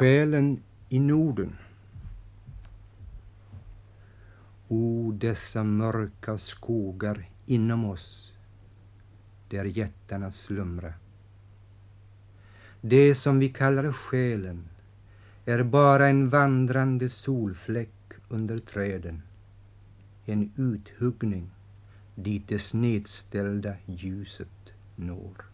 Själen i Norden. O, dessa mörka skogar inom oss, där jättarna slumra. Det som vi kallar själen är bara en vandrande solfläck under träden. En uthuggning dit det snedställda ljuset når.